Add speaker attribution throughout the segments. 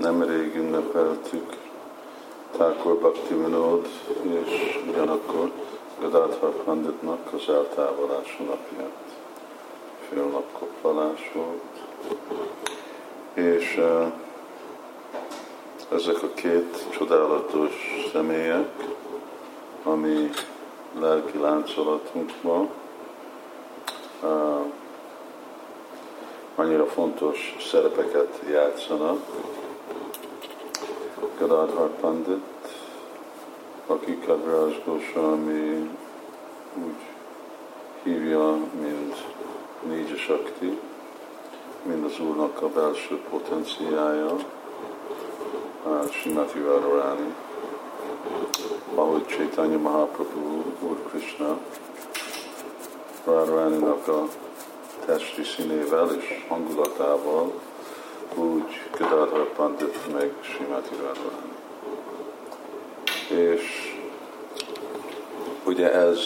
Speaker 1: nemrég ünnepeltük Thakur Bhakti Vinod, és ugyanakkor Gadadhar Panditnak az eltávolása napját. Fél napkoplalás volt. És ezek a két csodálatos személyek, ami lelki láncolatunkban annyira fontos szerepeket játszanak. Gadadhar Pandit, aki Kadraj Goswami úgy hívja, mint Nija Shakti, mind az Úrnak a belső potenciája, Srimati Radharani, ahogy Chaitanya Mahaprabhu Úr Krishna Radharani-nak a testi színével és hangulatával, úgy Gadadhar Pandit meg Srimati Radharani. És ugye ez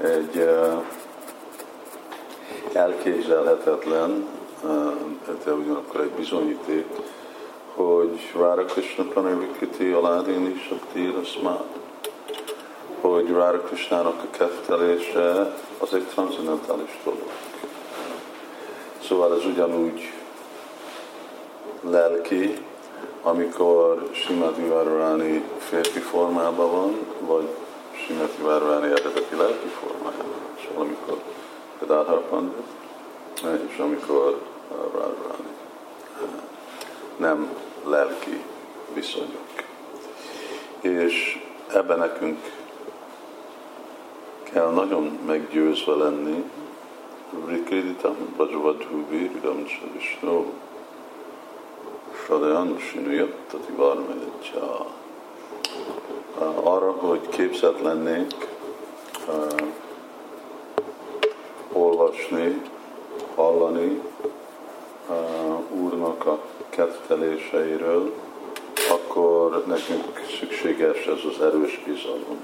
Speaker 1: egy uh, elképzelhetetlen, uh, de ugyanakkor egy bizonyíték, hogy Rára Krishna Pranarvikiti Aládini Shakti Rasmát, hogy Rára Krishnának a keftelése az egy transzendentális dolog. Szóval ez ugyanúgy lelki, amikor Simati Várváni férfi formában van, vagy Simati Várváni eredeti lelki formájában. Szóval amikor Gadadhar Pandit, és amikor Várváni. Nem lelki viszonyok. És ebben nekünk kell nagyon meggyőzve lenni, Rikéditam, Bajavadhubi, Ridam Vishnu, Sadayan Sinuyaptati Varmedicsa. Arra, hogy képzett lennénk, uh, olvasni, hallani uh, Úrnak a ketteléseiről, akkor nekünk szükséges ez az erős bizalom.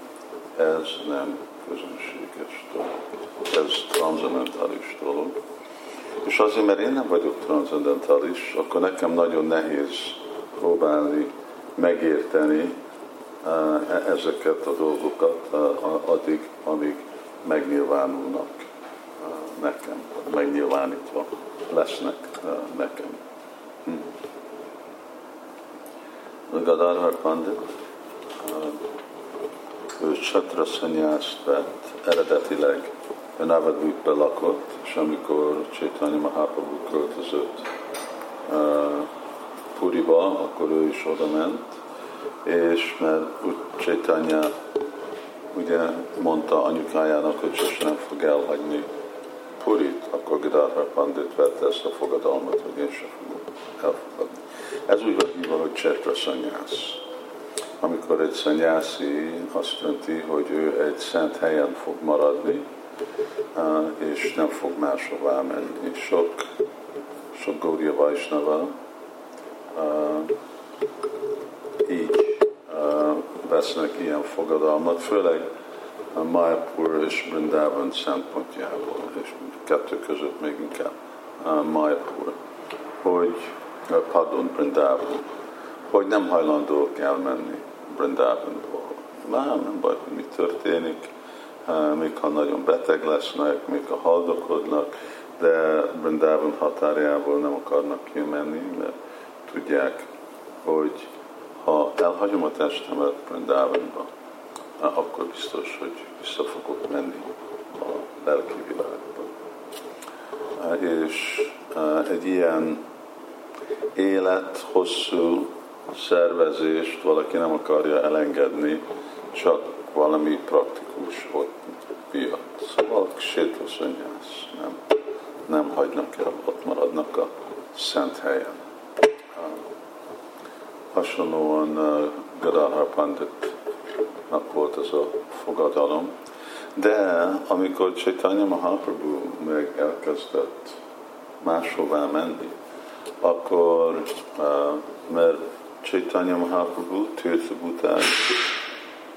Speaker 1: Ez nem közönséges dolog. Ez transzendentális dolog. És azért, mert én nem vagyok transzendentális, akkor nekem nagyon nehéz próbálni megérteni uh, ezeket a dolgokat uh, addig, amíg megnyilvánulnak uh, nekem, megnyilvánítva lesznek nekem. Hm. Gadadhar Pandit, ő Csatra szanyászt vett eredetileg Navadvipbe lakott, és amikor Chaitanya Mahaprabhu költözött uh, Puriba, akkor ő is oda ment, és mert Chaitanya ugye mondta anyukájának, hogy sosem nem fog elhagyni Purit, akkor Gadadhar Pandit vette ezt a fogadalmat, hogy én sem fogok elfogadni. Ez úgy van hívva, hogy Csetra szanyász. Amikor egy szanyászi azt jelenti, hogy ő egy szent helyen fog maradni, és nem fog máshová menni. Sok, sok Gaudiya Vaisnava így vesznek ilyen fogadalmat, főleg a Mayapur és Brindavan szempontjából, és kettő között még inkább Mayapur, hogy Padon Brindavan, hogy nem hajlandók elmenni Brindavanból. Már nem baj, hogy mi történik, még ha nagyon beteg lesznek, még ha haldokodnak, de Brindavan határjából nem akarnak kimenni, mert tudják, hogy ha elhagyom a testemet Brindavanba, akkor biztos, hogy vissza fogok menni a lelki világba. És egy ilyen élet, hosszú szervezést valaki nem akarja elengedni, csak valami praktikus ott miatt. Szóval sétaszonyász, nem, nem hagynak el, ott maradnak a szent helyen. Hasonlóan uh, Gadadhar Panditnak volt ez a fogadalom, de amikor Chaitanya Mahaprabhu meg elkezdett máshová menni, akkor, uh, mert Chaitanya Mahaprabhu Tirtha Bhután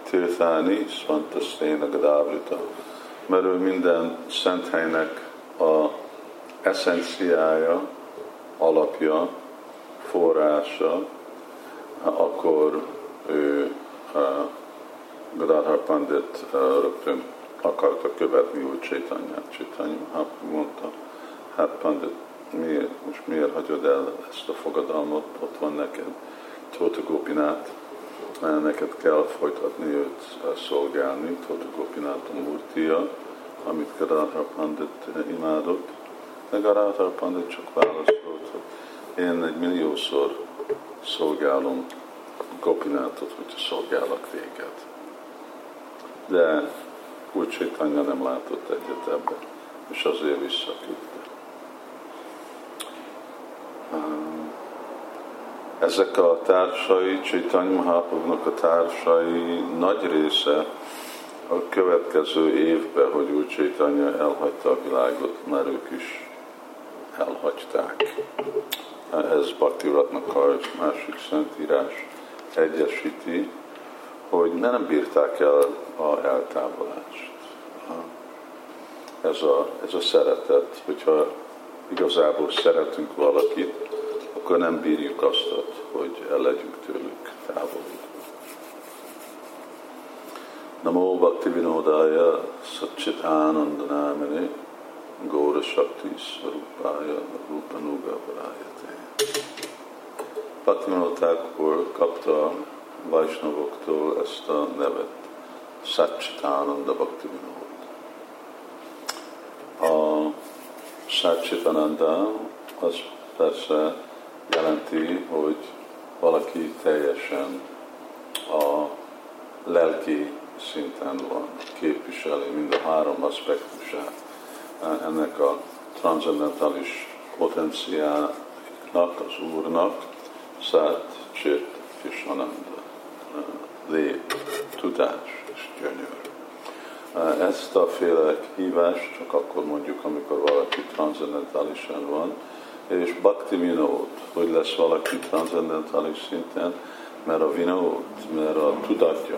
Speaker 1: Tirthani Svantaszténa Gadavrita, mert ő minden szent helynek a eszenciája, alapja forrása, akkor ő Gadadhar Pandit rögtön akarta követni úgy Csaitanyát. Csaitanya mondta, hát Pandit, miért, most miért hagyod el ezt a fogadalmat, ott van neked Tóta Gopinát, neked kell folytatni őt szolgálni, Tóta Gopinát a Murtia, amit Gadadhar Pandit imádott, de Gadadhar Pandit csak válaszolt, hogy én egy milliószor szolgálom Gopinátot, hogyha szolgálok téged. De úgy Csaitanya nem látott egyet ebbe, és azért visszaküldte. Ezek a társai, Csaitanya Mahaprabhunak a társai nagy része a következő évben, hogy úgy Csaitanya elhagyta a világot, mert ők is elhagyták. Ez Bhakti Ratnakar másik szentírás egyesíti, hogy nem bírták el a eltávolást. Ez a, ez a szeretet, hogyha igazából szeretünk valakit, akkor nem bírjuk azt, hogy el legyünk tőlük távolodva. Namo Bhakti Vinodaya Satchitanandanamini Gaura Shakti Svarupaya Rupanuga Varayate. Bhakti Thakur kapta Vajsnavoktól ezt a nevet, Satchitananda Bhakti Vinod. A Satchitananda az persze jelenti, hogy valaki teljesen a lelki szinten van, képviseli mind a három aspektusát ennek a transzendentális potenciálnak, az Úrnak, Szát, Csit és Ananda, lép, tudás és gyönyör. Ezt a féle hívást csak akkor mondjuk, amikor valaki transzendentálisan van, és bhakti vinót, hogy lesz valaki transzendentális szinten, mert a vinót, mert a tudatja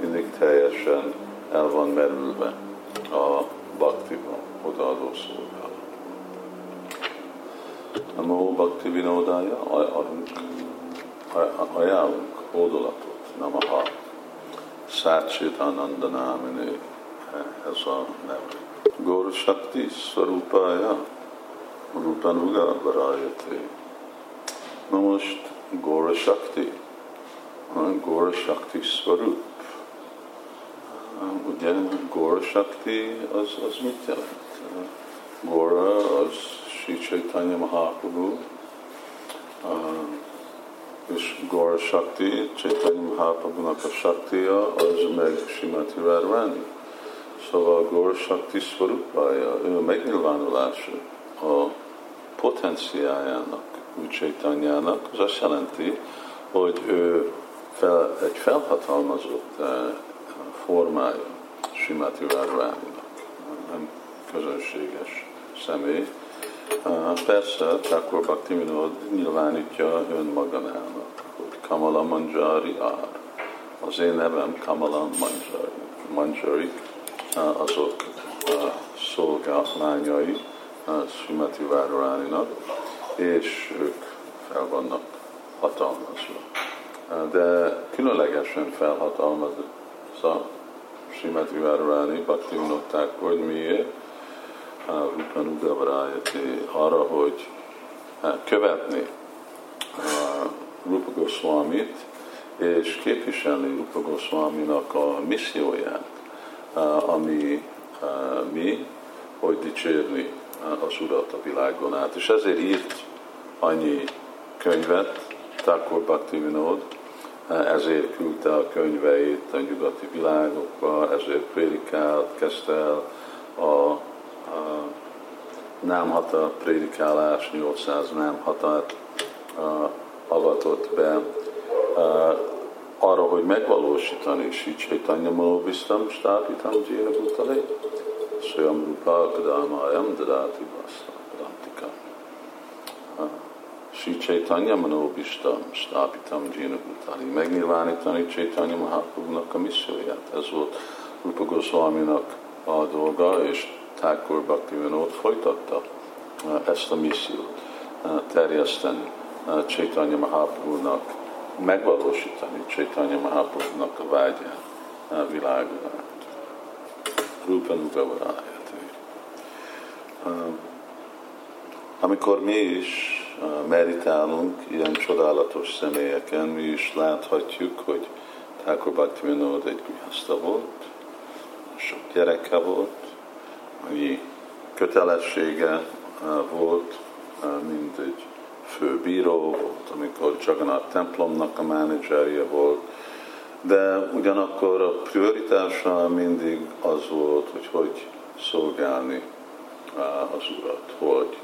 Speaker 1: mindig teljesen el van merülve a bhaktiban, odaadó szolgálat. Namo bhakti vinódája, ajánlunk ódolatot, namaha, Sácsit Anandanáminé, ez a neve. Góra Shakti Rupanuga Varayate. Na most Gora Shakti, Gora Shakti Svarup. Ugye Gora Shakti az, az mit jelent? Gora az Sri Chaitanya Mahaprabhu, és Gora Shakti, Chaitanya Mahaprabhu-nak a Shaktiya, az meg Simati Radharani. Szóval Gora Shakti Svarupája, ő megnyilvánulása a potenciájának, úgy Csaitanyának, az azt jelenti, hogy ő fel, egy felhatalmazott eh, formája Simati Várváninak, nem közönséges személy. Eh, persze, Thakur Bhakti Vinod nyilvánítja önmagának, hogy Kamala Manjari ár. Az én nevem Kamala Manjari. Manjari eh, azok szolgálmányai, Srimati Vároráninak, és ők fel vannak hatalmazva. De különlegesen felhatalmazza Srimati Vároráni Bhakti Vinották, hogy miért? Rupan Ugavarayati arra, hogy követni Rupa Goswamit, és képviselni Rupa Goswaminak a misszióját, ami mi, hogy dicsérni az Urat a világon át. És ezért írt annyi könyvet, Thakur Bhakti Vinod, ezért küldte a könyveit a nyugati világokba, ezért prédikált, kezdte el a, a námhata prédikálás, 800 námhatát avatott be, arra, hogy megvalósítani Sri Chaitanya Manobistam Stápitam Jena Bhutale, Swayam Rupa Kadamayam Dadati Vasa Kadantika. Sri Chaitanya Manobistam Stápitam Jena Bhutale. Megnyilvánítani Chaitanya Mahaprabhu-nak a misszióját. Ez volt Rupa Goswami-nak a dolga, és Thakur Bhakti Vinod folytatta ezt a missziót terjeszteni Chaitanya Mahaprabhu-nak megvalósítani Chaitanya Mahaprabhu-nak a vágyát, a világát. Rupa Nugavarayati. Amikor mi is meditálunk ilyen csodálatos személyeken, mi is láthatjuk, hogy Thakur Bhaktivinoda egy grihaszta volt, sok gyereke volt, annyi kötelessége volt, mint egy főbíró volt, amikor Jagannath templomnak a menedzserje volt, de ugyanakkor a prioritása mindig az volt, hogy hogy szolgálni az Urat, hogy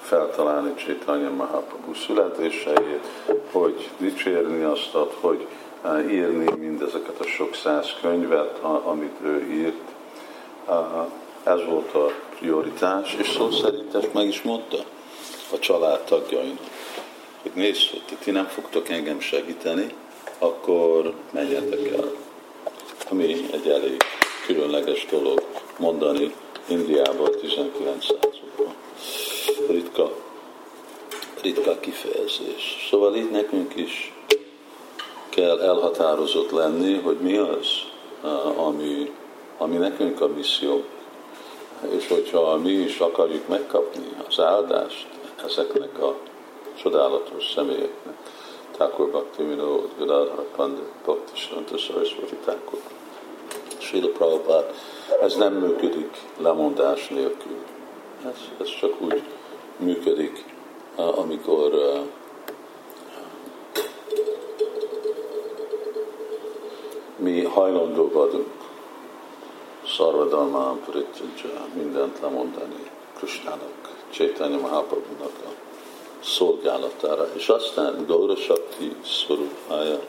Speaker 1: feltalálni Chaitanya Mahaprabhu születéseit, hogy dicsérni azt, hogy írni mindezeket a sok száz könyvet, amit ő írt. Ez volt a prioritás, és szó szerint ezt meg is mondta a családtagjainak, hogy nézd, hogy ti nem fogtok engem segíteni, akkor menjetek el. Ami egy elég különleges dolog mondani Indiában 19 században. Ritka, ritka kifejezés. Szóval így nekünk is kell elhatározott lenni, hogy mi az, ami, ami nekünk a misszió. És hogyha mi is akarjuk megkapni az áldást ezeknek a csodálatos személyeknek, Thakur Bhakti Vinod, Gadadhar Pandit, Bhakti Santa Saraswati Thakur, Srila Prabhupada, ez nem működik lemondás nélkül. Ez, ez csak úgy működik, amikor mi hajlandó vagyunk szarvadalmán, prityaja, mindent lemondani Kristának, Csétanya Mahaprabhunak a szolgálatára, és aztán Gaura Shakti szorúpája,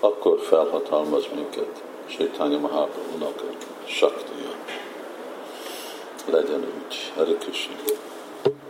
Speaker 1: akkor felhatalmaz minket Csétanya Mahaprabhunak a Shaktiya. Legyen úgy. Hare.